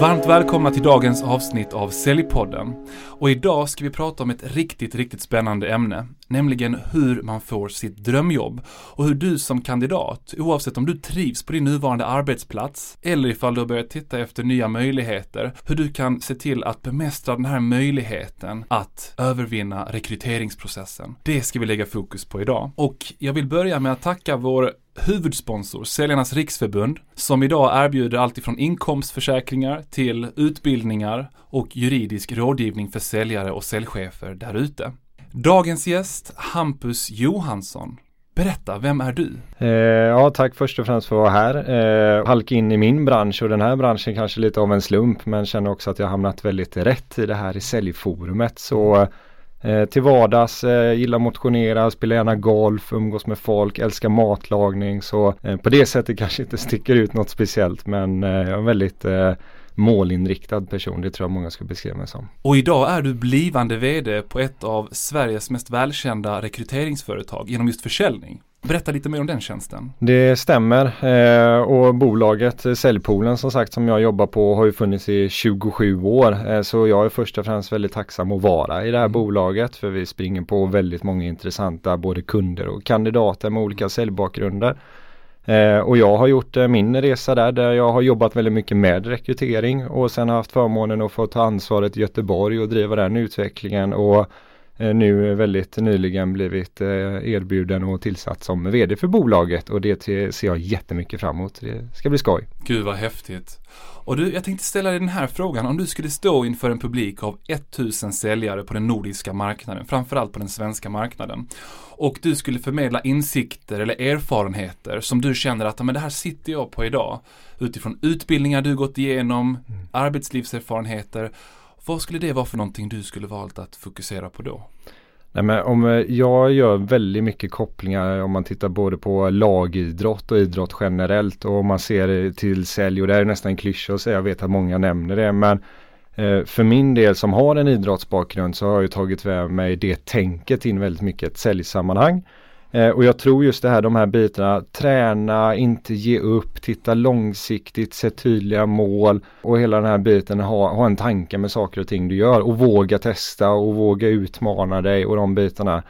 Varmt välkomna till dagens avsnitt av Säljpodden. Och idag ska vi prata om ett riktigt, riktigt spännande ämne. Nämligen hur man får sitt drömjobb och hur du som kandidat, oavsett om du trivs på din nuvarande arbetsplats eller ifall du har börjat titta efter nya möjligheter, hur du kan se till att bemästra den här möjligheten att övervinna rekryteringsprocessen. Det ska vi lägga fokus på idag. Och jag vill börja med att tacka vår huvudsponsor, Säljarnas Riksförbund, som idag erbjuder allt ifrån inkomstförsäkringar till utbildningar och juridisk rådgivning för säljare och säljchefer där ute. Dagens gäst, Hampus Johansson. Berätta, vem är du? Eh, ja, tack först och främst för att vara här. Eh, halka in i min bransch och den här branschen kanske lite av en slump men känner också att jag hamnat väldigt rätt i det här i säljforumet. Så Eh, till vardags, eh, gillar motionera, spelar gärna golf, umgås med folk, älskar matlagning. Så eh, på det sättet kanske inte sticker ut något speciellt men eh, jag är väldigt eh, målinriktad person. Det tror jag många skulle beskriva mig som. Och idag är du blivande VD på ett av Sveriges mest välkända rekryteringsföretag genom just försäljning. Berätta lite mer om den tjänsten. Det stämmer eh, och bolaget eh, Säljpoolen som sagt som jag jobbar på har ju funnits i 27 år. Eh, så jag är först och främst väldigt tacksam att vara i det här mm. bolaget för vi springer på väldigt många intressanta både kunder och kandidater med olika säljbakgrunder. Eh, och jag har gjort eh, min resa där, där jag har jobbat väldigt mycket med rekrytering och sen har haft förmånen att få ta ansvaret i Göteborg och driva den utvecklingen och nu väldigt nyligen blivit erbjuden och tillsatt som vd för bolaget och det ser jag jättemycket fram emot. Det ska bli skoj. Gud vad häftigt. Och du, jag tänkte ställa dig den här frågan. Om du skulle stå inför en publik av 1000 säljare på den nordiska marknaden, framförallt på den svenska marknaden. Och du skulle förmedla insikter eller erfarenheter som du känner att men det här sitter jag på idag. Utifrån utbildningar du gått igenom, mm. arbetslivserfarenheter. Vad skulle det vara för någonting du skulle valt att fokusera på då? Nej, men om eh, jag gör väldigt mycket kopplingar om man tittar både på lagidrott och idrott generellt och om man ser till sälj och det är nästan en klyscha att säga, jag vet att många nämner det men eh, för min del som har en idrottsbakgrund så har jag tagit med mig det tänket in väldigt mycket ett säljsammanhang. Eh, och jag tror just det här, de här bitarna, träna, inte ge upp, titta långsiktigt, se tydliga mål och hela den här biten, ha, ha en tanke med saker och ting du gör och våga testa och våga utmana dig och de bitarna.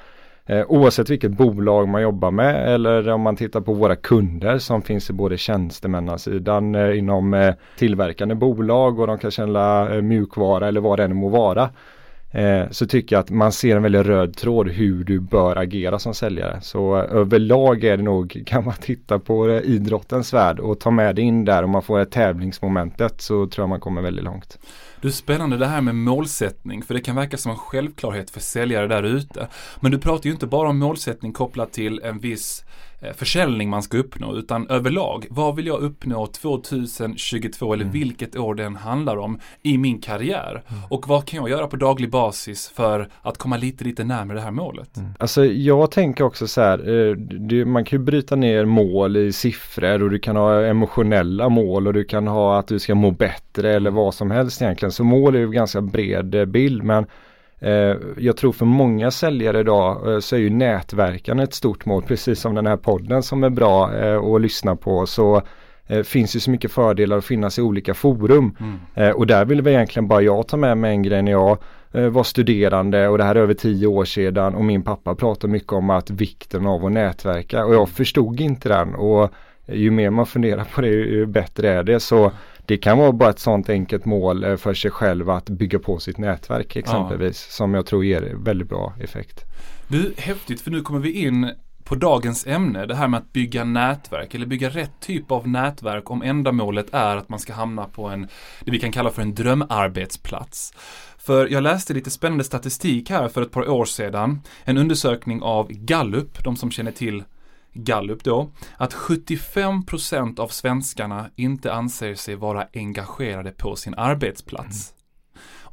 Eh, oavsett vilket bolag man jobbar med eller om man tittar på våra kunder som finns i både tjänstemannasidan eh, inom eh, tillverkande bolag och de kan känna eh, mjukvara eller vad det än må vara eh, så tycker jag att man ser en väldigt röd tråd hur du bör agera som säljare. Så eh, överlag är det nog, kan man titta på eh, idrottens värld och ta med det in där och man får ett tävlingsmomentet så tror jag man kommer väldigt långt. Du, är spännande det här med målsättning, för det kan verka som en självklarhet för säljare där ute. Men du pratar ju inte bara om målsättning kopplat till en viss försäljning man ska uppnå utan överlag. Vad vill jag uppnå 2022 eller mm. vilket år det än handlar om i min karriär? Mm. Och vad kan jag göra på daglig basis för att komma lite, lite närmare det här målet? Mm. Alltså jag tänker också så här, eh, man kan ju bryta ner mål i siffror och du kan ha emotionella mål och du kan ha att du ska må bättre eller vad som helst egentligen. Så mål är ju en ganska bred eh, bild men Eh, jag tror för många säljare idag eh, så är ju nätverkan ett stort mål, precis som den här podden som är bra eh, att lyssna på. Så finns ju så mycket fördelar att finnas i olika forum. Mm. och där vill vi egentligen bara jag ta med mig en grej när jag var studerande och det här är över tio år sedan och min pappa pratade mycket om att vikten av att nätverka och jag förstod inte den och ju mer man funderar på det ju bättre är det. Så det kan vara bara ett sånt enkelt mål eh, för sig själv att bygga på sitt nätverk exempelvis. Ja. Som jag tror ger väldigt bra effekt. Du, häftigt för nu kommer vi in på dagens ämne, det här med att bygga nätverk eller bygga rätt typ av nätverk om ändamålet är att man ska hamna på en, det vi kan kalla för en drömarbetsplats. För jag läste lite spännande statistik här för ett par år sedan. En undersökning av Gallup, de som känner till Gallup då, att 75% av svenskarna inte anser sig vara engagerade på sin arbetsplats. Mm.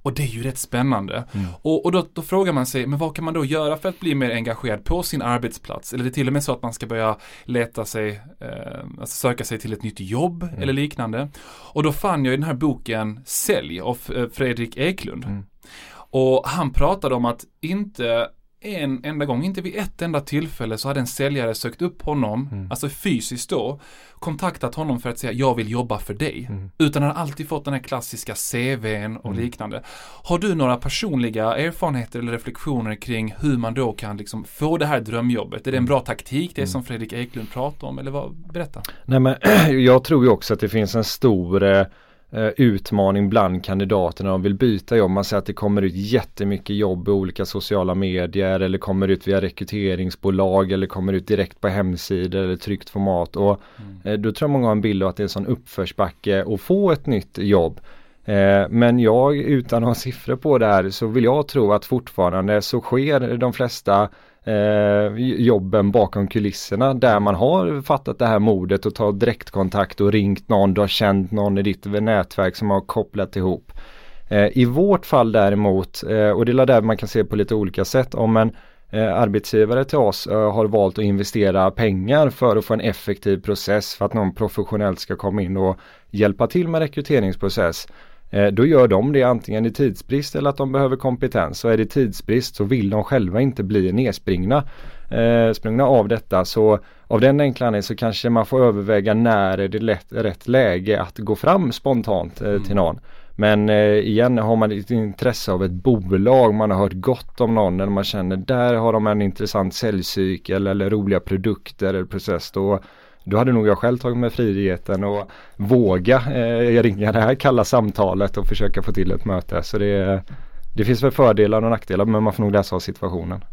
Och det är ju rätt spännande. Mm. Och, och då, då, frågar man sig, men vad kan man då göra för att bli mer engagerad på sin arbetsplats? Eller det är till och med så att man ska börja leta sig, eh, alltså söka sig till ett nytt jobb mm. eller liknande. Och då fann jag i den här boken Sälj av eh, Fredrik Eklund. Mm. Och han pratade om att inte en enda gång, inte vid ett enda tillfälle så hade en säljare sökt upp honom, mm. alltså fysiskt då, kontaktat honom för att säga jag vill jobba för dig. Mm. Utan han har alltid fått den här klassiska CVn och mm. liknande. Har du några personliga erfarenheter eller reflektioner kring hur man då kan liksom få det här drömjobbet? Är det en mm. bra taktik, det mm. som Fredrik Eklund pratar om eller vad? Berätta. Nej men jag tror ju också att det finns en stor eh, utmaning bland kandidaterna de vill byta jobb. Man ser att det kommer ut jättemycket jobb i olika sociala medier eller kommer ut via rekryteringsbolag eller kommer ut direkt på hemsidor eller tryckt format. Och mm. Eh, då tror jag många har en bild av att det är en sån uppförsbacke att få ett nytt jobb. Eh, men jag utan att ha siffror på det här så vill jag tro att fortfarande så sker de flesta eh, jobben bakom kulisserna där man har fattat det här modet och tagit direktkontakt och ringt någon, du har känt någon i ditt nätverk som har kopplat ihop. Eh, I vårt fall däremot, eh, och det är där man kan se på lite olika sätt, om en eh, arbetsgivare till oss eh, har valt att investera pengar för att få en effektiv process för att någon professionellt ska komma in och hjälpa till med rekryteringsprocess då gör de det antingen i tidsbrist eller att de behöver kompetens. Så är det tidsbrist så vill de själva inte bli nedspringna eh, sprungna av detta. Så av den enkla anledningen så kanske man får överväga när är det lätt, rätt läge att gå fram spontant eh, till mm. någon. Men eh, igen har man ett intresse av ett bolag, man har hört gott om någon eller man känner där har de en intressant säljcykel eller roliga produkter eller process. Då då hade nog jag själv tagit mig friheten och våga eh, ringa det här kalla samtalet och försöka få till ett möte. Så det, det finns väl fördelar och nackdelar men man får nog läsa av situationen.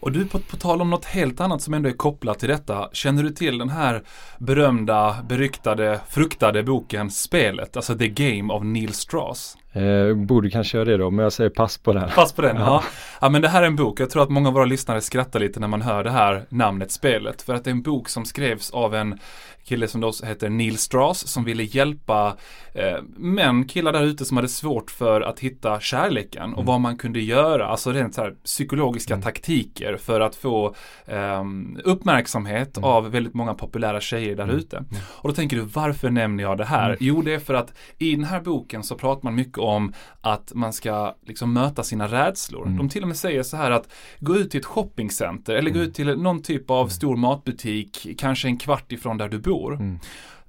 Och du, på, på tal om något helt annat som ändå är kopplat till detta. Känner du till den här berömda, beryktade, fruktade boken Spelet, alltså The Game av Neil Strauss? Eh, borde kanske göra det då, men jag säger pass på den. Pass på den, ja. ja. men det här är en bok, jag tror att många av våra lyssnare skrattar lite när man hör det här namnet Spelet. För att det är en bok som skrevs av en kille som då heter Neil Strauss som ville hjälpa eh, män, killar där ute som hade svårt för att hitta kärleken och mm. vad man kunde göra, alltså rent så här psykologiska mm. taktiker för att få eh, uppmärksamhet mm. av väldigt många populära tjejer där mm. ute. Mm. Och då tänker du, varför nämner jag det här? Mm. Jo, det är för att i den här boken så pratar man mycket om att man ska liksom möta sina rädslor. De till och med säger så här att gå ut till ett shoppingcenter eller gå ut till någon typ av stor matbutik, kanske en kvart ifrån där du bor. Mm.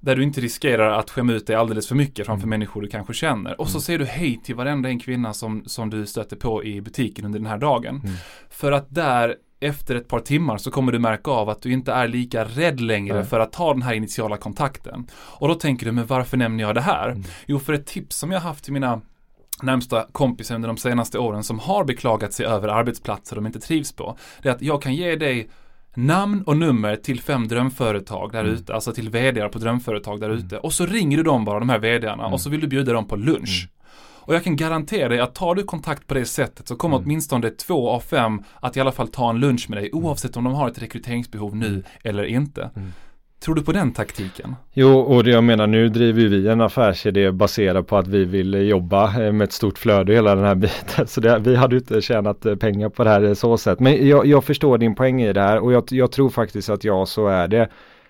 Där du inte riskerar att skämma ut dig alldeles för mycket framför mm. människor du kanske känner. Och så mm. säger du hej till varenda en kvinna som, som du stöter på i butiken under den här dagen. Mm. För att där efter ett par timmar så kommer du märka av att du inte är lika rädd längre Nej. för att ta den här initiala kontakten. Och då tänker du, men varför nämner jag det här? Mm. Jo, för ett tips som jag haft till mina närmsta kompisar under de senaste åren som har beklagat sig över arbetsplatser de inte trivs på. Det är att jag kan ge dig namn och nummer till fem drömföretag där mm. ute, alltså till vd på drömföretag där mm. ute. Och så ringer du dem bara, de här vdarna, mm. och så vill du bjuda dem på lunch. Mm. Och jag kan garantera dig att tar du kontakt på det sättet så kommer mm. åtminstone två av fem att i alla fall ta en lunch med dig mm. oavsett om de har ett rekryteringsbehov nu eller inte. Tror du på den taktiken? Jo, och det jag menar nu driver vi en affärsidé baserad på att vi vill jobba eh, med ett stort flöde hela den här biten. Så det, vi hade inte tjänat eh, pengar på det här så sätt. Men jag, jag förstår din poäng i det här och jag, jag tror faktiskt att ja, så är det.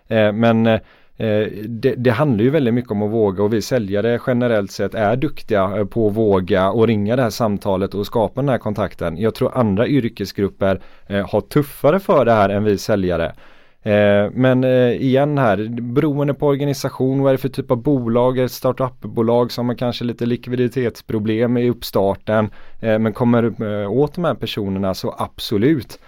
Eh, men eh, Eh, det, det, handlar ju väldigt mycket om att våga och vi säljare generellt sett är duktiga eh, på att våga och ringa det här samtalet och skapa den här kontakten. Jag tror andra yrkesgrupper eh, har tuffare för det här än vi säljare. Men igen här, beroende på organisation, vad är det för typ av bolag? Ett startupbolag som har kanske lite likviditetsproblem i uppstarten men kommer åt de här personerna så absolut.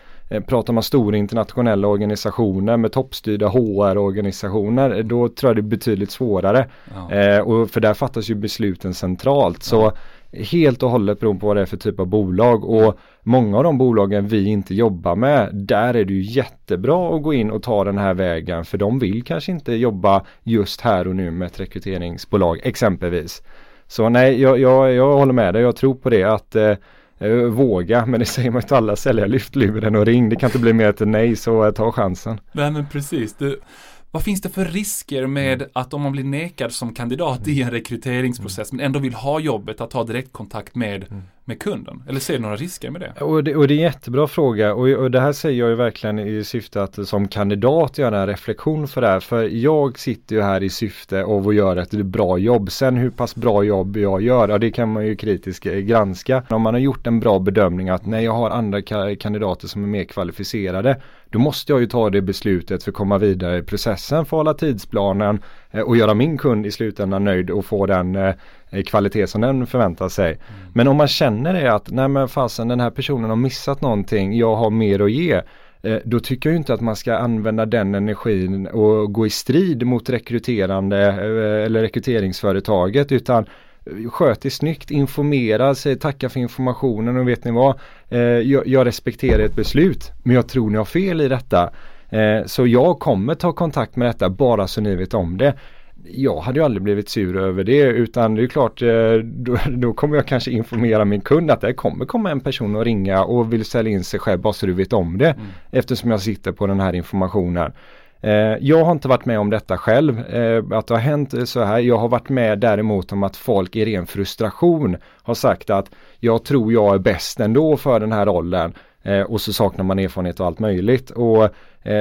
Pratar man stora internationella organisationer med toppstyrda HR-organisationer då tror jag det är betydligt svårare. Ja. och för där fattas ju besluten centralt. Så ja helt och hållet beroende på vad det är för typ av bolag och många av de bolagen vi inte jobbar med där är det ju jättebra att gå in och ta den här vägen för de vill kanske inte jobba just här och nu med ett rekryteringsbolag exempelvis. Så nej, jag, jag, jag håller med dig. Jag tror på det att eh, eh våga, men det säger man ju till alla säljare. Lyft luren och ring. Det kan inte bli mer till nej, så eh, ta chansen. Nej, men precis. Du, vad finns det för risker med mm. att om man blir nekad som kandidat i en rekryteringsprocess mm. men ändå vill ha jobbet att ha direktkontakt med mm med kunden? Eller ser du några risker med det? Och det, och det är en jättebra fråga och, och det här säger jag ju verkligen i syfte att som kandidat göra en reflektion för det här. För jag sitter ju här i syfte av att göra ett bra jobb. Sen hur pass bra jobb jag gör, ja det kan man ju kritiskt eh, granska. Om man har gjort en bra bedömning att nej jag har andra kandidater som är mer kvalificerade då måste jag ju ta det beslutet för att komma vidare i processen, för att hålla tidsplanen eh, och göra min kund i slutändan nöjd och få den eh, kvalitet som den förväntar sig. Mm. Men om man känner det att nej men fasen den här personen har missat någonting, jag har mer att ge. Eh, då tycker jag inte att man ska använda den energin och gå i strid mot rekryterande eller rekryteringsföretaget utan sköt det snyggt, informera sig, tacka för informationen och vet ni vad? Eh, jag, jag, respekterar ett beslut men jag tror ni har fel i detta. Eh, så jag kommer ta kontakt med detta bara så ni vet om det. Jag hade ju aldrig blivit sur över det utan det är klart eh, då, då, kommer jag kanske informera min kund att det kommer komma en person och ringa och vill sälja in sig själv bara så du vet om det. Mm. Eftersom jag sitter på den här informationen. Eh, jag har inte varit med om detta själv, eh, att det har hänt så här. Jag har varit med däremot om att folk i ren frustration har sagt att jag tror jag är bäst ändå för den här rollen. Och så saknar man erfarenhet och allt möjligt. Och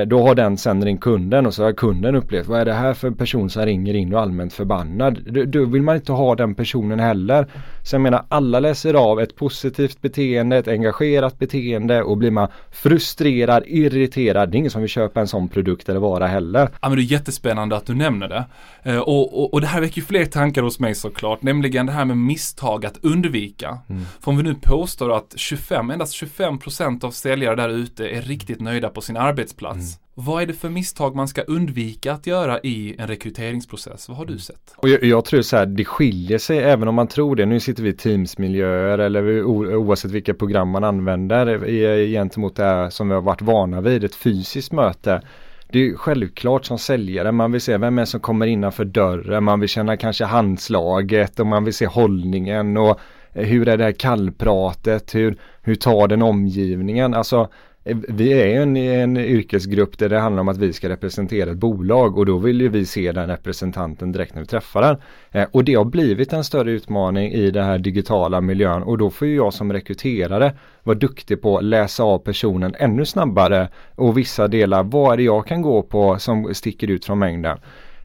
då har den sen ringt kunden och så har kunden upplevt vad är det här för person som ringer in och allmänt förbannad. Då vill man inte ha den personen heller. Så jag menar alla läser av ett positivt beteende, ett engagerat beteende och blir man frustrerad, irriterad. Det är ingen som vill köpa en sån produkt eller vara heller. Ja men det är jättespännande att du nämner det. Eh, och, och, och, det här väcker fler tankar hos mig såklart, nämligen det här med misstag att undvika. Mm. För om vi nu påstår att 25, endast 25% av säljare där ute är riktigt nöjda på sin arbetsplats. Mm. Vad är det för misstag man ska undvika att göra i en rekryteringsprocess? Vad har du mm. sett? Och jag, jag tror så här, det skiljer sig även om man tror det. Nu sitter vi i Teamsmiljöer eller oavsett vilka program man använder gentemot det här som vi har varit vana vid, ett fysiskt möte. Det är självklart som säljare, man vill se vem är som kommer innanför dörren, man vill känna kanske handslaget och man vill se hållningen och hur är det här kallpratet, hur, hur tar den omgivningen? Alltså Eh, vi är en, en yrkesgrupp där det handlar om att vi ska representera ett bolag och då vill ju vi se den representanten direkt när vi träffar den. Eh, och det har blivit en större utmaning i den här digitala miljön och då får ju jag som rekryterare vara duktig på att läsa av personen ännu snabbare och vissa delar, vad är det jag kan gå på som sticker ut från mängden.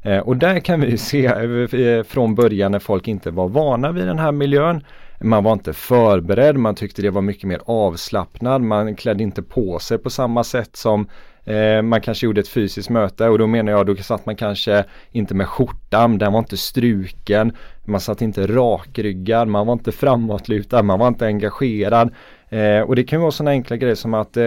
Eh, och där kan vi se eh, från början när folk inte var vana vid den här miljön man var inte förberedd, man tyckte det var mycket mer avslappnad, man klädde inte på sig på samma sätt som eh, man kanske gjorde ett fysiskt möte och då menar jag då satt man kanske inte med skjortan, den var inte struken, man satt inte rakryggad, man var inte framåtlutad, man var inte engagerad. Eh, och det kan vara sådana enkla grejer som att eh,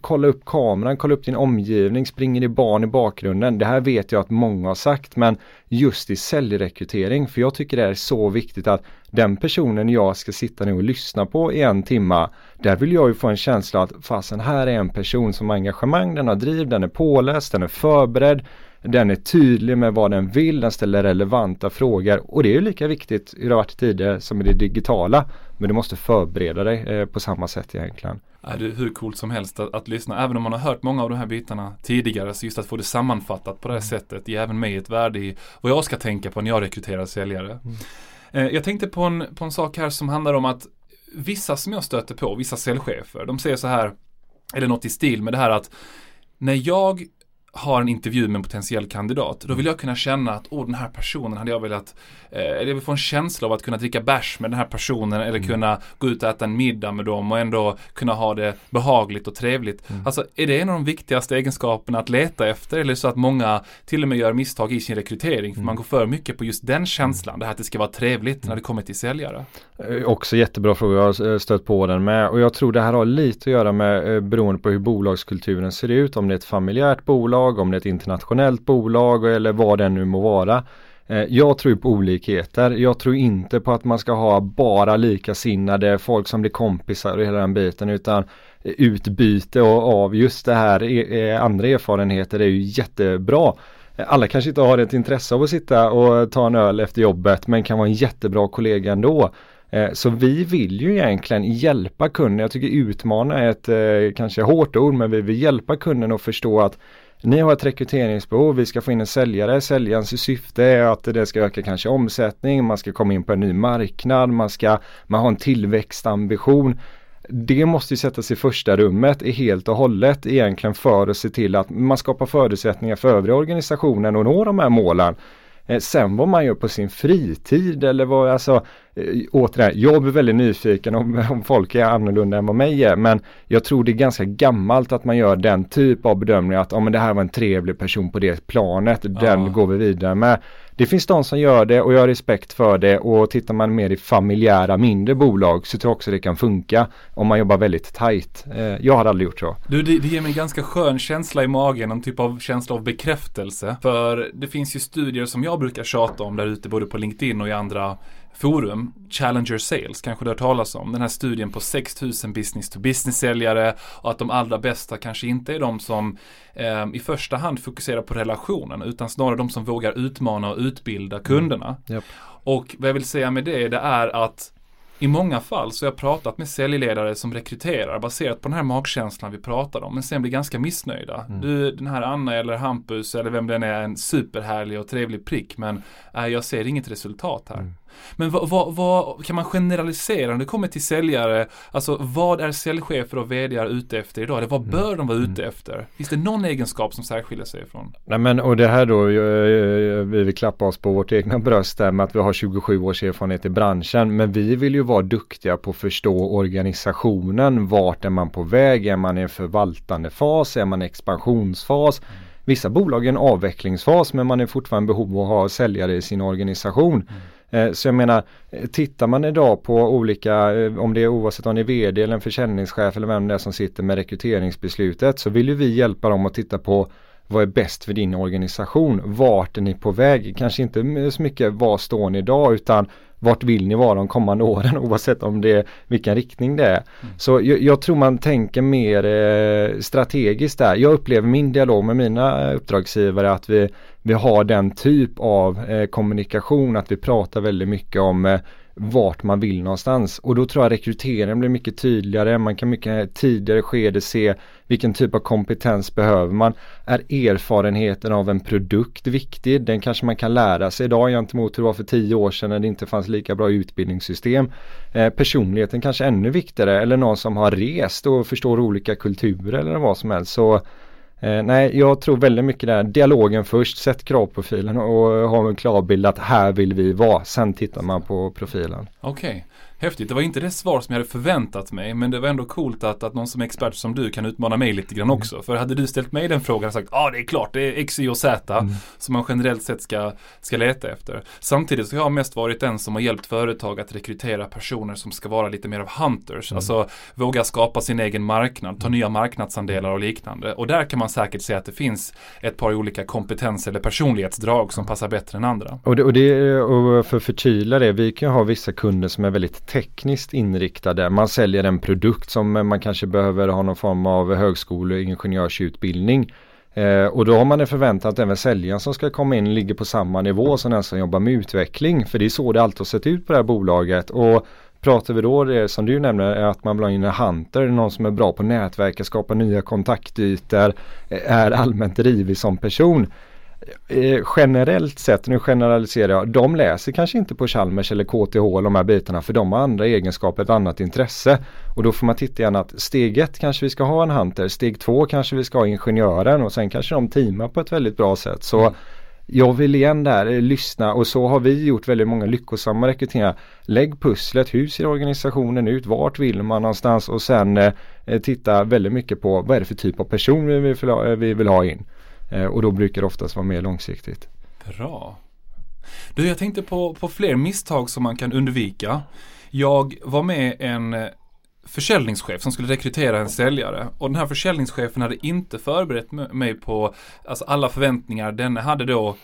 kolla upp kameran, kolla upp din omgivning, springer det barn i bakgrunden. Det här vet jag att många har sagt men just i säljrekrytering, för jag tycker det är så viktigt att den personen jag ska sitta ner och lyssna på i en timma, där vill jag ju få en känsla att fasen här är en person som har engagemang, den har driv, den är påläst, den är förberedd, den är tydlig med vad den vill, den ställer relevanta frågor och det är ju lika viktigt hur det har varit tidigare som i det digitala. Men du måste förbereda dig eh, på samma sätt egentligen. Ja, det är hur coolt som helst att, att, lyssna. Även om man har hört många av de här bitarna tidigare så just att få det sammanfattat på det här mm. sättet ger även mig ett värde i vad jag ska tänka på när jag rekryterar säljare. Mm. Eh, jag tänkte på en, på en sak här som handlar om att vissa som jag stöter på, vissa säljchefer, de säger så här, eller något i stil med det här att när jag har en intervju med en potentiell kandidat, då vill jag kunna känna att åh, den här personen hade jag velat, eh, jag vill få en känsla av att kunna dricka bärs med den här personen eller mm. kunna gå ut och äta en middag med dem och ändå kunna ha det behagligt och trevligt. Mm. Alltså, är det en av de viktigaste egenskaperna att leta efter eller så att många till och med gör misstag i sin rekrytering för mm. man går för mycket på just den känslan, det här att det ska vara trevligt när det kommer till säljare. Eh, också jättebra fråga, jag har stött på den med och jag tror det här har lite att göra med eh, beroende på hur bolagskulturen ser ut, om det är ett familjärt bolag bolag, om det är ett internationellt bolag eller vad det nu må vara. Eh, jag tror på olikheter. Jag tror inte på att man ska ha bara likasinnade folk som blir kompisar och hela den biten utan utbyte av just det här e, e, andra erfarenheter är ju jättebra. Alla kanske inte har ett intresse av att sitta och ta en öl efter jobbet men kan vara en jättebra kollega ändå. Eh, så vi vill ju egentligen hjälpa kunden. Jag tycker utmana är ett eh, kanske hårt ord men vi vill hjälpa kunden att förstå att ni har ett rekryteringsbehov, vi ska få in en säljare, säljarens syfte är att det ska öka kanske omsättning, man ska komma in på en ny marknad, man ska man har en tillväxtambition det måste ju sättas i första rummet i helt och hållet egentligen för att se till att man skapar förutsättningar för övriga organisationen att nå de här målen. Eh, sen vad man gör på sin fritid eller vad, alltså eh, återigen, jag blir väldigt nyfiken om, om folk är annorlunda än vad mig är men jag tror det är ganska gammalt att man gör den typ av bedömning att om oh, det här var en trevlig person på det planet, ja. den går vi vidare med. Det finns de som gör det och jag har respekt för det och tittar man mer i familjära mindre bolag så tror jag också det kan funka om man jobbar väldigt tajt. Eh, jag har aldrig gjort så. Du, det, det ger mig en ganska skön känsla i magen, en typ av känsla av bekräftelse. För det finns ju studier som jag brukar tjata om där ute både på LinkedIn och i andra forum, Challenger Sales, kanske du har talas om. Den här studien på 6000 business to business säljare och att de allra bästa kanske inte är de som eh, i första hand fokuserar på relationen utan snarare de som vågar utmana och utbilda kunderna. Mm. Yep. Och vad jag vill säga med det, det är att i många fall så har jag pratat med säljledare som rekryterar baserat på den här magkänslan vi pratar om men sen blir ganska missnöjda. Mm. Du, den här Anna eller Hampus eller vem den är en superhärlig och trevlig prick men äh, jag ser inget resultat här. Mm. Men vad, vad, vad, kan man generalisera när det kommer till säljare? Alltså vad är säljchefer och vd ute efter idag? Eller vad mm. bör de vara ute mm. efter? Finns det någon egenskap som särskiljer sig från? Nej men och det här då, vi vill klappa oss på vårt egna bröst där med att vi har 27 års erfarenhet i branschen. Men vi vill ju vara duktiga på att förstå organisationen. Vart är man på väg? Är man i en förvaltande fas? Är man i expansionsfas? Mm. Vissa bolag är en avvecklingsfas men man är fortfarande behov av att ha säljare i sin organisation. Mm. Eh, så jag menar, eh, tittar man idag på olika, eh, om det är oavsett om det är vd eller en försäljningschef eller vem det är som sitter med rekryteringsbeslutet så vill ju vi hjälpa dem att titta på vad är bäst för din organisation? Vart är ni på väg? Kanske inte så mycket var står ni idag utan vart vill ni vara de kommande åren oavsett om det är vilken riktning det är. Mm. Så jag, jag, tror man tänker mer eh, strategiskt där. Jag upplever min dialog med mina uppdragsgivare att vi, vi har den typ av eh, kommunikation att vi pratar väldigt mycket om eh, vart man vill någonstans och då tror jag rekryteringen blir mycket tydligare. Man kan mycket tidigare skede se vilken typ av kompetens behöver man. Är erfarenheten av en produkt viktig? Den kanske man kan lära sig idag gentemot hur det var för tio år sedan när det inte fanns lika bra utbildningssystem. Eh, personligheten kanske ännu viktigare eller någon som har rest och förstår olika kulturer eller vad som helst. Så Eh, nej, jag tror väldigt mycket där. Dialogen först, sätt kravprofilen och ha en klar bild att här vill vi vara. Sen tittar man på profilen. Okej. Okay. Häftigt. Det var inte det svar som jag hade förväntat mig. Men det var ändå coolt att, att någon som är expert som du kan utmana mig lite grann också. Mm. För hade du ställt mig den frågan och sagt ja ah, det är klart det är X, Y och Z mm. som man generellt sett ska, ska leta efter. Samtidigt så har jag mest varit den som har hjälpt företag att rekrytera personer som ska vara lite mer av hunters. Mm. Alltså våga skapa sin egen marknad, ta nya marknadsandelar och liknande. Och där kan man säkert säga att det finns ett par olika kompetens eller personlighetsdrag som passar bättre än andra. Och, det, och, det, och för att förtydliga det, vi kan ha vissa kunder som är väldigt tekniskt inriktade. Man säljer en produkt som man kanske behöver ha någon form av högskoleingenjörsutbildning. Eh, och då har man en förväntan att även säljaren som ska komma in ligger på samma nivå som den som jobbar med utveckling. För det är så det alltid har sett ut på det här bolaget. Och pratar vi då det som du nämner är att man vill ha in en hunter, någon som är bra på nätverk, skapa nya kontaktytor, är allmänt drivig som person eh, generellt sett, nu generaliserar jag, de läser kanske inte på Chalmers eller KTH de här bitarna för de har andra egenskaper, ett annat intresse. Och då får man titta igen att steg ett kanske vi ska ha en hunter, steg två kanske vi ska ha ingenjören och sen kanske de teamar på ett väldigt bra sätt. Så mm jag vill igen där eh, lyssna och så har vi gjort väldigt många lyckosamma rekryteringar. Lägg pusslet, hur ser organisationen ut, vart vill man någonstans och sen eh, eh, titta väldigt mycket på vad är det för typ av person vi vill, eh, vi vill ha in. Eh, och då brukar det oftast vara mer långsiktigt. Bra. Du, jag tänkte på, på fler misstag som man kan undvika. Jag var med en försäljningschef som skulle rekrytera en säljare och den här försäljningschefen hade inte förberett mig på alltså alla förväntningar den hade då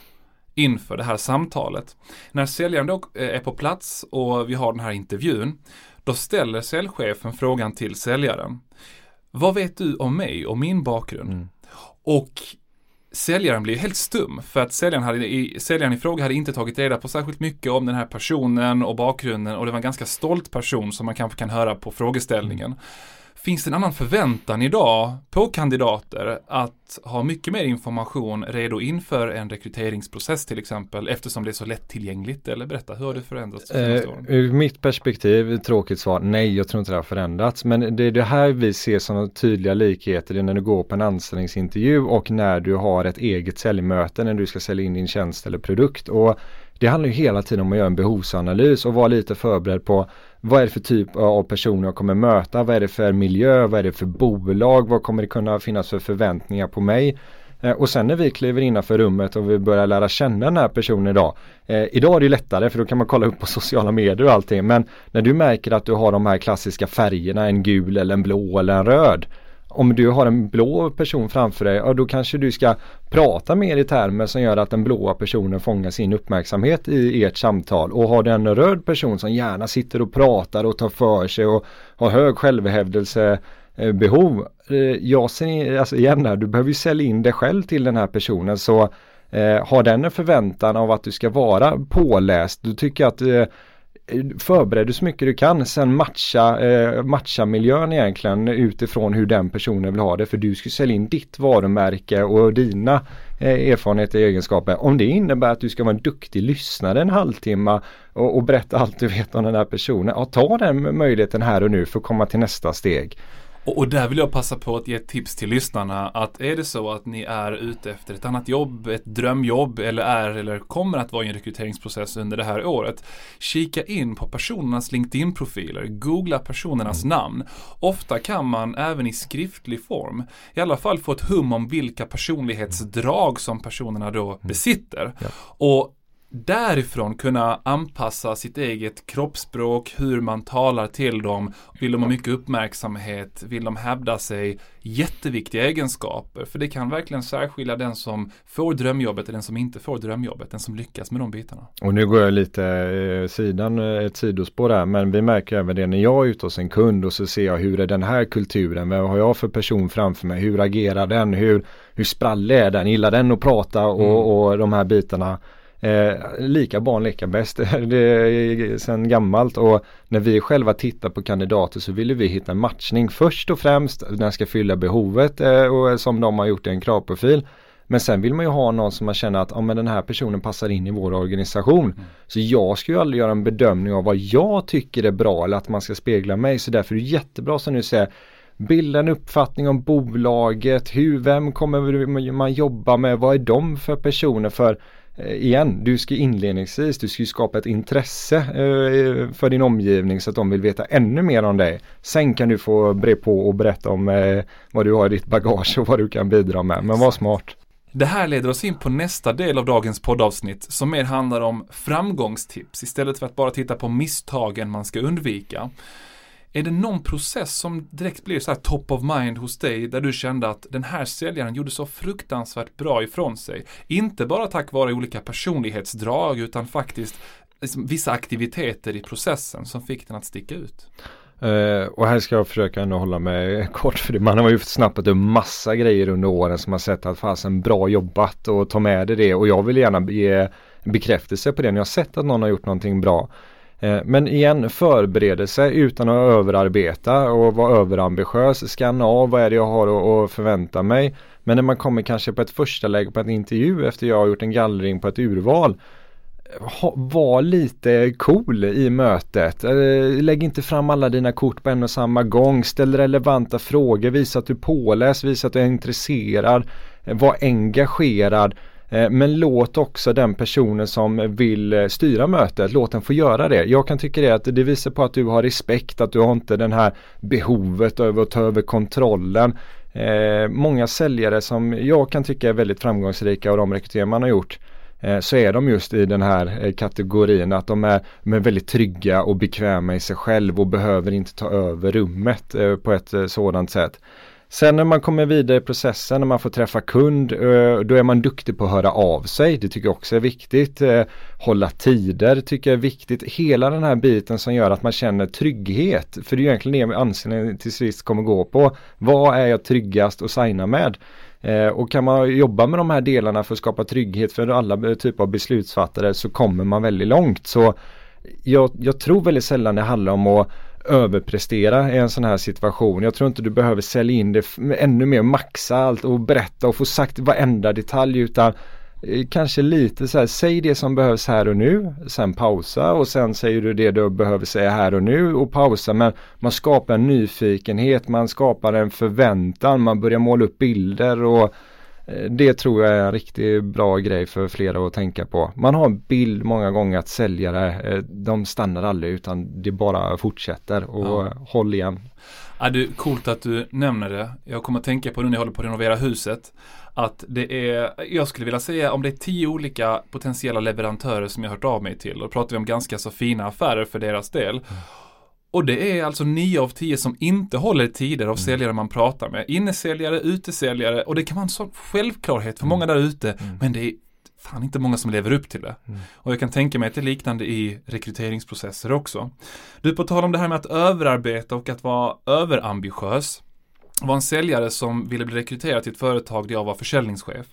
inför det här samtalet. När säljaren då eh, är på plats och vi har den här intervjun då ställer säljchefen frågan till säljaren. Vad vet du om mig och min bakgrund? Mm. Och säljaren blev helt stum för att säljaren, hade, i, säljaren i fråga hade inte tagit reda på särskilt mycket om den här personen och bakgrunden och det var en ganska stolt person som man kanske kan höra på frågeställningen. Finns det en annan förväntan idag på kandidater att ha mycket mer information redo inför en rekryteringsprocess till exempel eftersom det är så lättillgängligt? Eller berätta, hur har det förändrats? Eh, ur mitt perspektiv, tråkigt svar, nej jag tror inte det har förändrats. Men det är det här vi ser som tydliga likheter när du går på en anställningsintervju och när du har ett eget säljmöte när du ska sälja in din tjänst eller produkt. Och det handlar ju hela tiden om att göra en behovsanalys och vara lite förberedd på vad är det för typ av personer jag kommer möta, vad är det för miljö, vad är det för bolag, vad kommer det kunna finnas för förväntningar på mig. Eh, och sen när vi kliver innanför rummet och vi börjar lära känna den här personen idag. Eh, idag är det lättare för då kan man kolla upp på sociala medier och allting. Men när du märker att du har de här klassiska färgerna, en gul eller en blå eller en röd om du har en blå person framför dig, ja då kanske du ska prata mer i termer som gör att den blåa personen fångar sin uppmärksamhet i ert samtal. Och har du en röd person som gärna sitter och pratar och tar för sig och har hög självhävdelse eh, behov. Eh, jag ser, alltså igen här, du behöver ju sälja in dig själv till den här personen så eh, har den en förväntan av att du ska vara påläst, då tycker jag att eh, förbered så mycket du kan. Sen matcha, eh, matcha miljön egentligen utifrån hur den personen vill ha det. För du ska sälja in ditt varumärke och dina eh, erfarenheter och egenskaper. Om det innebär att du ska vara en duktig lyssnare en halvtimme och, och berätta allt du vet om den här personen. Ja, ta den möjligheten här och nu för att komma till nästa steg. Och, och, där vill jag passa på att ge ett tips till lyssnarna att är det så att ni är ute efter ett annat jobb, ett drömjobb eller är eller kommer att vara i en rekryteringsprocess under det här året. Kika in på personernas LinkedIn-profiler, googla personernas mm. namn. Ofta kan man även i skriftlig form i alla fall få ett hum om vilka personlighetsdrag som personerna då mm. besitter. Ja. Och därifrån kunna anpassa sitt eget kroppsspråk, hur man talar till dem. Vill de ha mycket uppmärksamhet? Vill de hävda sig? Jätteviktiga egenskaper, för det kan verkligen särskilja den som får drömjobbet och den som inte får drömjobbet, den som lyckas med de bitarna. Och nu går jag lite eh, sidan, eh, ett sidospår där, men vi märker även det när jag är ute hos en kund och så ser jag hur är den här kulturen, vad har jag för person framför mig, hur agerar den, hur, hur sprallig är den, gillar den att prata och, mm. och de här bitarna. Eh, lika barn leka bäst. det är sedan gammalt och när vi själva tittar på kandidater så vill vi hitta en matchning först och främst. Den ska fylla behovet eh, och som de har gjort i en kravprofil. Men sen vill man ju ha någon som man känner att ja, men den här personen passar in i vår organisation. Mm. Så jag ska ju aldrig göra en bedömning av vad jag tycker är bra eller att man ska spegla mig. Så därför är det jättebra som du säger bilda en uppfattning om bolaget, hur, vem kommer man jobba med, vad är de för personer? För Eh, igen, du ska inledningsvis, du ska skapa ett intresse eh, för din omgivning så att de vill veta ännu mer om dig. Sen kan du få bre på och berätta om eh, vad du har i ditt bagage och vad du kan bidra med. Men var smart. Det här leder oss in på nästa del av dagens poddavsnitt som mer handlar om framgångstips istället för att bara titta på misstagen man ska undvika. Är det någon process som direkt blir så här top of mind hos dig där du kände att den här säljaren gjorde så fruktansvärt bra ifrån sig? Inte bara tack vare olika personlighetsdrag utan faktiskt liksom, vissa aktiviteter i processen som fick den att sticka ut. Uh, och här ska jag försöka ändå hålla mig kort för det. Man har ju snappat upp massa grejer under åren som har sett att fasen bra jobbat och ta med dig det och jag vill gärna ge bekräftelse på det när jag har sett att någon har gjort någonting bra. Eh, men igen, förberedelse utan att överarbeta och vara överambitiös. Skanna av vad är det jag har att förvänta mig. Men när man kommer kanske på ett första läge på en intervju efter jag har gjort en gallring på ett urval. Var lite cool i mötet. Eh, lägg inte fram alla dina kort på en och samma gång. Ställ relevanta frågor. Visa att du är påläst. Visa att du är intresserad. Eh, var engagerad. Eh, men låt också den personen som vill eh, styra mötet, låt den få göra det. Jag kan tycka det att det visar på att du har respekt, att du har inte den här behovet över att ta över kontrollen. Eh, många säljare som jag kan tycka är väldigt framgångsrika och de rekryteringar man har gjort eh, så är de just i den här eh, kategorin att de är, de är väldigt trygga och bekväma i sig själv och behöver inte ta över rummet eh, på ett eh, sådant sätt. Sen när man kommer vidare i processen, när man får träffa kund, eh, då är man duktig på att höra av sig. Det tycker jag också är viktigt. Eh, hålla tider tycker jag är viktigt. Hela den här biten som gör att man känner trygghet. För det är egentligen det anställningen till sist kommer gå på. Vad är jag tryggast att signa med? Eh, och kan man jobba med de här delarna för att skapa trygghet för alla typer av beslutsfattare så kommer man väldigt långt. Så jag, jag tror väldigt sällan det handlar om att överprestera i en sån här situation. Jag tror inte du behöver sälja in det ännu mer, maxa allt och berätta och få sagt varenda detalj utan eh, kanske lite så här, säg det som behövs här och nu, sen pausa och sen säger du det du behöver säga här och nu och pausa. Men man skapar en nyfikenhet, man skapar en förväntan, man börjar måla upp bilder och det tror jag är en riktigt bra grej för flera att tänka på. Man har en bild många gånger att säljare, eh, de stannar aldrig utan det bara fortsätter och ja. håll igen. Ja, det är coolt att du nämner det. Jag kommer att tänka på nu när jag håller på att renovera huset. Att det är, jag skulle vilja säga om det är tio olika potentiella leverantörer som jag hört av mig till. Och då pratar vi om ganska så fina affärer för deras del. Mm. Och det är alltså 9 av 10 som inte håller tider av mm. säljare man pratar med. Innesäljare, utesäljare och det kan vara en sån självklarhet för många där ute. Mm. Men det är fan inte många som lever upp till det. Mm. Och jag kan tänka mig att det är liknande i rekryteringsprocesser också. Du, på tal om det här med att överarbeta och att vara överambitiös var en säljare som ville bli rekryterad till ett företag där jag var försäljningschef.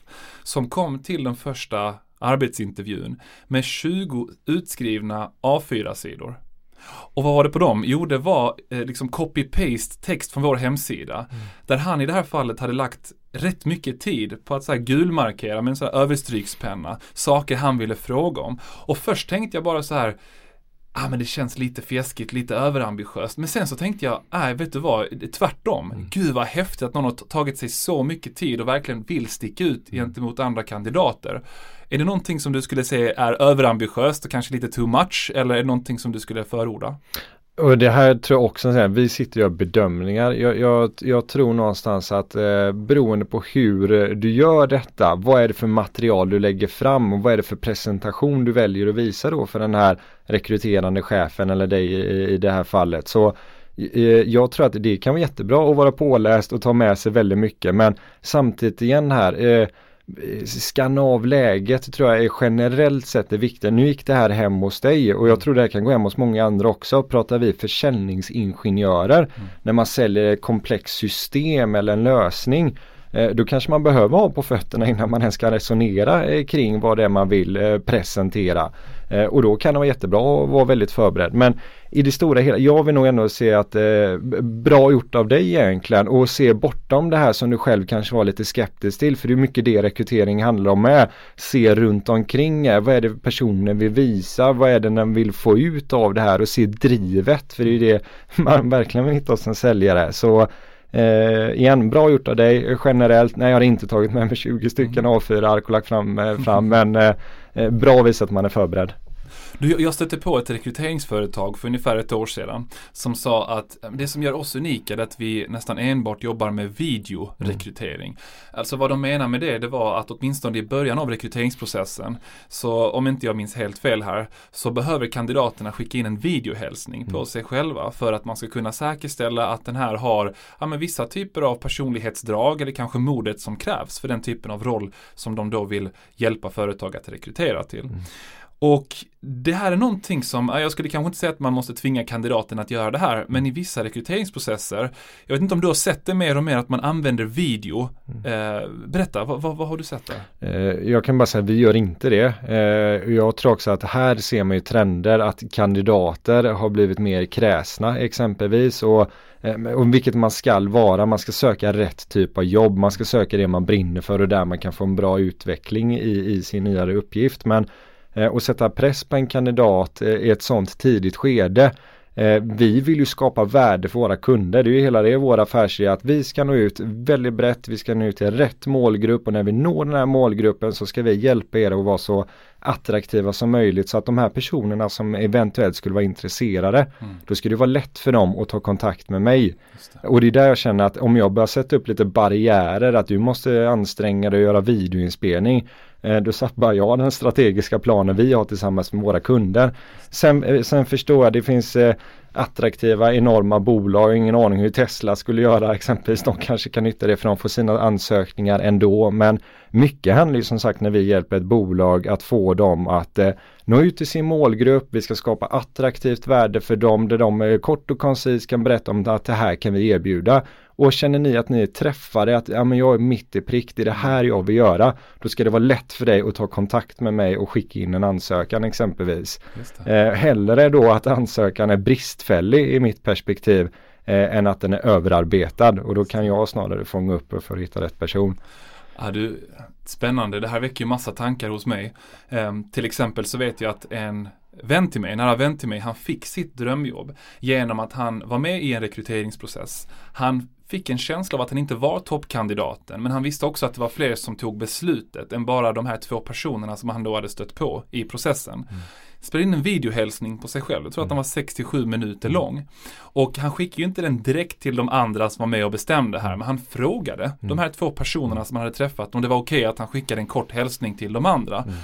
Som kom till den första arbetsintervjun med 20 utskrivna A4-sidor. Och vad var det på dem? Jo, det var eh, liksom copy-paste text från vår hemsida. Mm. Där han i det här fallet hade lagt rätt mycket tid på att så här gulmarkera med en så här överstrykspenna saker han ville fråga om. Och först tänkte jag bara så här ah, men det känns lite fjäskigt, lite överambitiöst. Men sen så tänkte jag, nej vet du vad, tvärtom. Mm. Gud vad häftigt att någon har tagit sig så mycket tid och verkligen vill sticka ut mm. gentemot andra kandidater. Är det någonting som du skulle säga är överambitiöst och kanske lite too much eller är det någonting som du skulle förorda? Och det här tror jag också, här, vi sitter och gör bedömningar. Jag, jag, jag tror någonstans att eh, beroende på hur eh, du gör detta, vad är det för material du lägger fram och vad är det för presentation du väljer att visa då för den här rekryterande chefen eller dig i, i det här fallet. Så eh, jag tror att det kan vara jättebra att vara påläst och ta med sig väldigt mycket men samtidigt igen här eh, skanna av läget tror jag är generellt sett det viktiga. Nu gick det här hem hos dig och jag tror det här kan gå hem hos många andra också. Pratar vi försäljningsingenjörer mm. när man säljer ett komplext system eller en lösning Eh, då kanske man behöver ha på fötterna innan man ens kan resonera eh, kring vad det är man vill eh, presentera. Och då kan det vara jättebra att vara väldigt förberedd. Men i det stora hela, jag vill nog ändå se att eh, bra gjort av dig egentligen och se bortom det här som du själv kanske var lite skeptisk till. För det är mycket det rekrytering handlar om med. Se runt omkring är, vad är det personen vill visa, vad är det den vill få ut av det här och se drivet. För det är det man verkligen vill hitta hos en säljare. Så Eh, igen, bra gjort av dig generellt. Nej, jag har inte tagit med mig 20 stycken mm. A4-ark och lagt fram, eh, fram men eh, eh bra att visa att man är förberedd. Du, jag stötte på ett rekryteringsföretag för ungefär ett år sedan som sa att det som gör oss unika är att vi nästan enbart jobbar med videorekrytering. Mm. Alltså vad de menar med det, det var att åtminstone i början av rekryteringsprocessen, så om inte jag minns helt fel här, så behöver kandidaterna skicka in en videohälsning mm. på sig själva för att man ska kunna säkerställa att den här har ja, men vissa typer av personlighetsdrag eller kanske modet som krävs för den typen av roll som de då vill hjälpa företag att rekrytera till. Mm. Och det här är någonting som, jag skulle kanske inte säga att man måste tvinga kandidaten att göra det här, men i vissa rekryteringsprocesser, jag vet inte om du har sett det mer och mer att man använder video. Mm. Eh, berätta, vad, vad, vad, har du sett där? Eh, jag kan bara säga vi gör inte det. Eh, jag tror också att här ser man ju trender att kandidater har blivit mer kräsna exempelvis och eh, och vilket man ska vara, man ska söka rätt typ av jobb, man ska söka det man brinner för och där man kan få en bra utveckling i, i sin nyare uppgift. Men och sätta press på en kandidat eh, i ett sånt tidigt skede. Eh, vi vill ju skapa värde för våra kunder. Det är ju hela det vår affärsidé att vi ska nå ut väldigt brett, vi ska nå ut till rätt målgrupp och när vi når den här målgruppen så ska vi hjälpa er att vara så attraktiva som möjligt så att de här personerna som eventuellt skulle vara intresserade mm. då skulle det vara lätt för dem att ta kontakt med mig. Det. Och det är där jag känner att om jag börjar sätta upp lite barriärer att du måste anstränga dig och göra videoinspelning Eh, Eh, då sabbar jag den strategiska planen vi har tillsammans med våra kunder. Sen, eh, sen förstår jag det finns eh, attraktiva enorma bolag, ingen aning hur Tesla skulle göra exempelvis. De kanske kan nytta det för de får sina ansökningar ändå. Men mycket handlar ju som sagt när vi hjälper ett bolag att få dem att eh, nå ut till sin målgrupp. Vi ska skapa attraktivt värde för dem där de eh, kort och koncist kan berätta om att det här kan vi erbjuda. Och känner ni att ni är träffade, att ja, men jag är mitt i prick, det är det här jag vill göra. Då ska det vara lätt för dig att ta kontakt med mig och skicka in en ansökan exempelvis. Eh, hellre då att ansökan är brist bristfällig i mitt perspektiv eh, än att den är överarbetad och då kan jag snarare fånga upp för att hitta rätt person. Ja, du, spännande, det här väcker ju massa tankar hos mig. Um, till exempel så vet jag att en vän till mig, en nära vän till mig, han fick sitt drömjobb genom att han var med i en rekryteringsprocess. Han fick en känsla av att han inte var toppkandidaten, men han visste också att det var fler som tog beslutet än bara de här två personerna som han då hade stött på i processen. Mm. Spelade in en videohälsning på sig själv, jag tror att den var 67 minuter mm. lång. Och han skickade ju inte den direkt till de andra som var med och bestämde här, men han frågade mm. de här två personerna som han hade träffat om det var okej okay att han skickade en kort hälsning till de andra. Mm.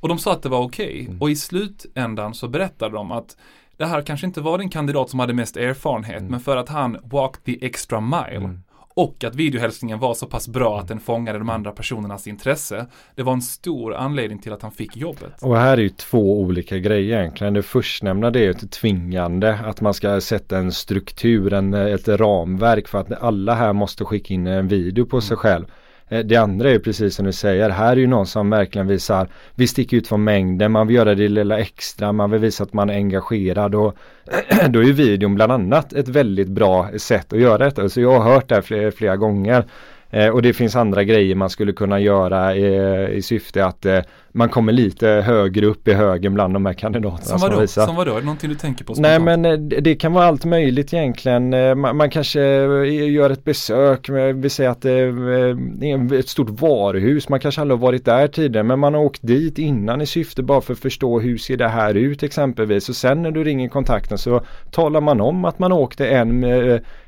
Och de sa att det var okej. Okay. Mm. Och i slutändan så berättade de att det här kanske inte var den kandidat som hade mest erfarenhet, mm. men för att han walked the extra mile. Och att videohälsningen var så pass bra att den fångade de andra personernas intresse. Det var en stor anledning till att han fick jobbet. Och här är ju två olika grejer egentligen. Det förstnämnda det är ju ett tvingande. Att man ska sätta en struktur, en, ett ramverk för att alla här måste skicka in en video på sig mm. själv. Eh, det andra är precis som du säger, här är ju någon som verkligen visar, vi sticker ut från mängden, man vill göra det lilla extra, man vill visa att man är engagerad och då är ju videon bland annat ett väldigt bra sätt att göra detta. Så jag har hört det här flera, flera gånger. Eh, och det finns andra grejer man skulle kunna göra i, i syfte att eh, man kommer lite högre upp i högen bland de här kandidaterna som, vadå? som visar. Som vadå? Är det någonting du tänker på? Spontant? Nej men eh, det kan vara allt möjligt egentligen. Eh, man, man kanske eh, gör ett besök, vi säger att det är ett stort varuhus. Man kanske aldrig har varit där tidigare men man har åkt dit innan i syfte bara för att förstå hur ser det här ut exempelvis. Och sen när du ringer kontakten så talar man om att man åkte en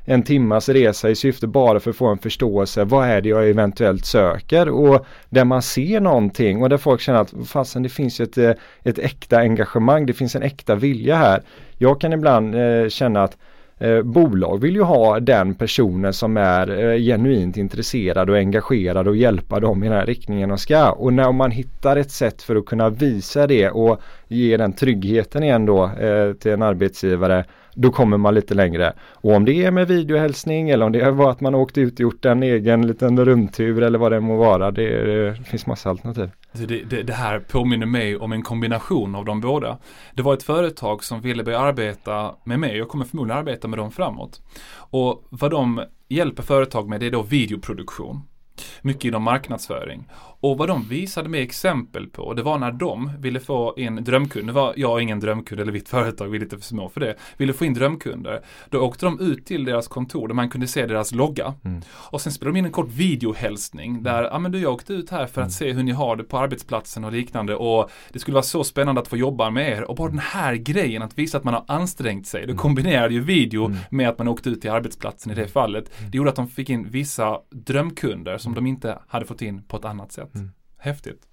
en timmas resa i syfte bara för att få en förståelse. Vad är det jag eventuellt söker? Och där man ser någonting och där folk känner att fasen det finns ett, eh, ett äkta engagemang, det finns en äkta vilja här. Jag kan ibland eh, känna att eh, bolag vill ju ha den personen som är eh, genuint intresserad och engagerad och hjälpa dem i den här riktningen de ska. Och när man hittar ett sätt för att kunna visa det och ge den tryggheten igen då eh, till en arbetsgivare då kommer man lite längre. Och om det är med videohälsning eller om det var att man åkt ut och gjort en egen liten rundtur eller vad det må vara. Det, det finns massa alternativ. Det, det, det, här påminner mig om en kombination av de båda. Det var ett företag som ville börja arbeta med mig och kommer förmodligen arbeta med dem framåt. Och vad de hjälper företag med det är då videoproduktion. Mycket inom marknadsföring. Och vad de visade med exempel på, det var när de ville få in drömkunder, det var jag ingen drömkund eller mitt företag, vi är lite för små för det, ville få in drömkunder. Då åkte de ut till deras kontor där man kunde se deras logga. Mm. Och sen spelade de in en kort videohälsning där, ja men du jag åkte ut här för att mm. se hur ni har det på arbetsplatsen och liknande och det skulle vara så spännande att få jobba med er. Och bara den här grejen, att visa att man har ansträngt sig, då mm. kombinerade ju video mm. med att man åkte ut till arbetsplatsen i det fallet. Det gjorde att de fick in vissa drömkunder som de inte hade fått in på ett annat sätt. Mm. Häftigt.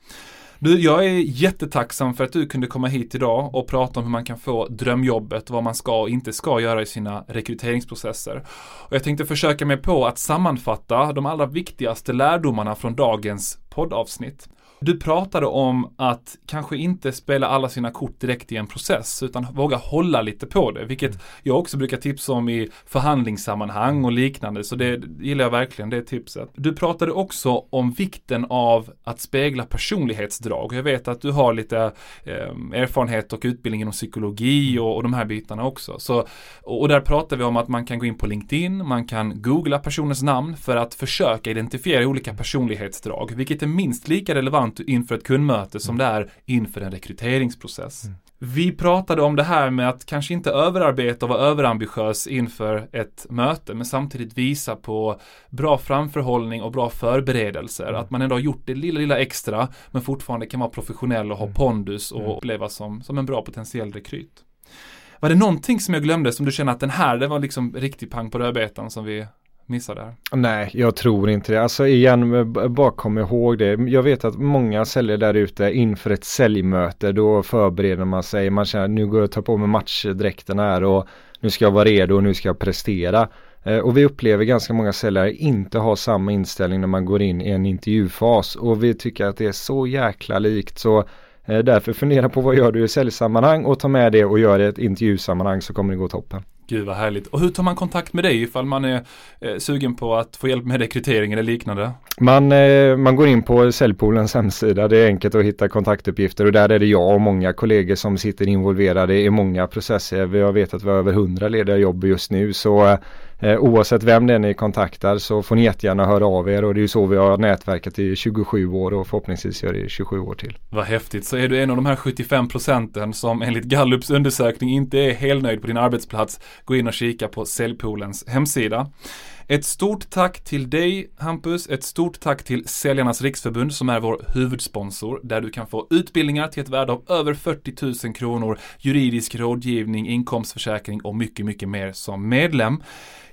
Du, jag är jättetacksam för att du kunde komma hit idag och prata om hur man kan få drömjobbet, vad man ska och inte ska göra i sina rekryteringsprocesser. Och jag tänkte försöka mig på att sammanfatta de allra viktigaste lärdomarna från dagens poddavsnitt. Du pratade om att kanske inte spela alla sina kort direkt i en process utan våga hålla lite på det, vilket mm. jag också brukar tipsa om i förhandlingssammanhang och liknande, så det gillar jag verkligen, det tipset. Du pratade också om vikten av att spegla personlighetsdrag. Jag vet att du har lite eh, erfarenhet och utbildning inom psykologi mm. och, och de här bitarna också. Så, och, och där pratar vi om att man kan gå in på LinkedIn, man kan googla personens namn för att försöka identifiera olika personlighetsdrag, vilket är minst lika relevant relevant inför ett kundmöte som det är inför en rekryteringsprocess. Mm. Vi pratade om det här med att kanske inte överarbeta och vara överambitiös inför ett möte, men samtidigt visa på bra framförhållning och bra förberedelser. Mm. Att man ändå har gjort det lilla, lilla extra, men fortfarande kan vara professionell och ha mm. pondus och mm. upplevas som, som en bra potentiell rekryt. Var det någonting som jag glömde som du känner att den här, det var liksom riktig pang på rödbetan som vi missade här? Nej, jag tror inte det. Alltså igen, bara kom ihåg det. Jag vet att många säljer där ute inför ett säljmöte, då förbereder man sig. Man känner nu går jag och tar på mig matchdräkten här och nu ska jag vara redo och nu ska jag prestera. Eh, och vi upplever ganska många säljare inte ha samma inställning när man går in i en intervjufas och vi tycker att det är så jäkla likt så eh, därför fundera på vad gör du i säljsammanhang och ta med det och gör det i ett intervjusammanhang så kommer det gå toppen. Gud vad härligt. Och hur tar man kontakt med dig ifall man är eh, sugen på att få hjälp med rekrytering eller liknande? Man, eh, man går in på Säljpoolens hemsida, det är enkelt att hitta kontaktuppgifter och där är det jag och många kollegor som sitter involverade i många processer. Vi har vetat att vi har över hundra lediga jobb just nu så eh, eh, oavsett vem det är ni kontaktar så får ni jättegärna höra av er och det är ju så vi har nätverkat i 27 år och förhoppningsvis gör det i 27 år till. Vad häftigt, så är du en av de här 75 procenten som enligt Gallups undersökning inte är helnöjd på din arbetsplats, gå in och kika på Säljpoolens hemsida. Ett stort tack till dig Hampus, ett stort tack till Säljarnas Riksförbund som är vår huvudsponsor där du kan få utbildningar till ett värde av över 40 000 kronor, juridisk rådgivning, inkomstförsäkring och mycket, mycket mer som medlem.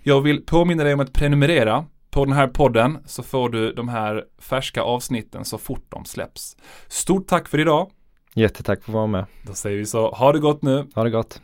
Jag vill påminna dig om att prenumerera på den här podden så får du de här färska avsnitten så fort de släpps. Stort tack för idag! Jättetack för att vara med. Då säger vi så, ha det gott nu! Ha det gott!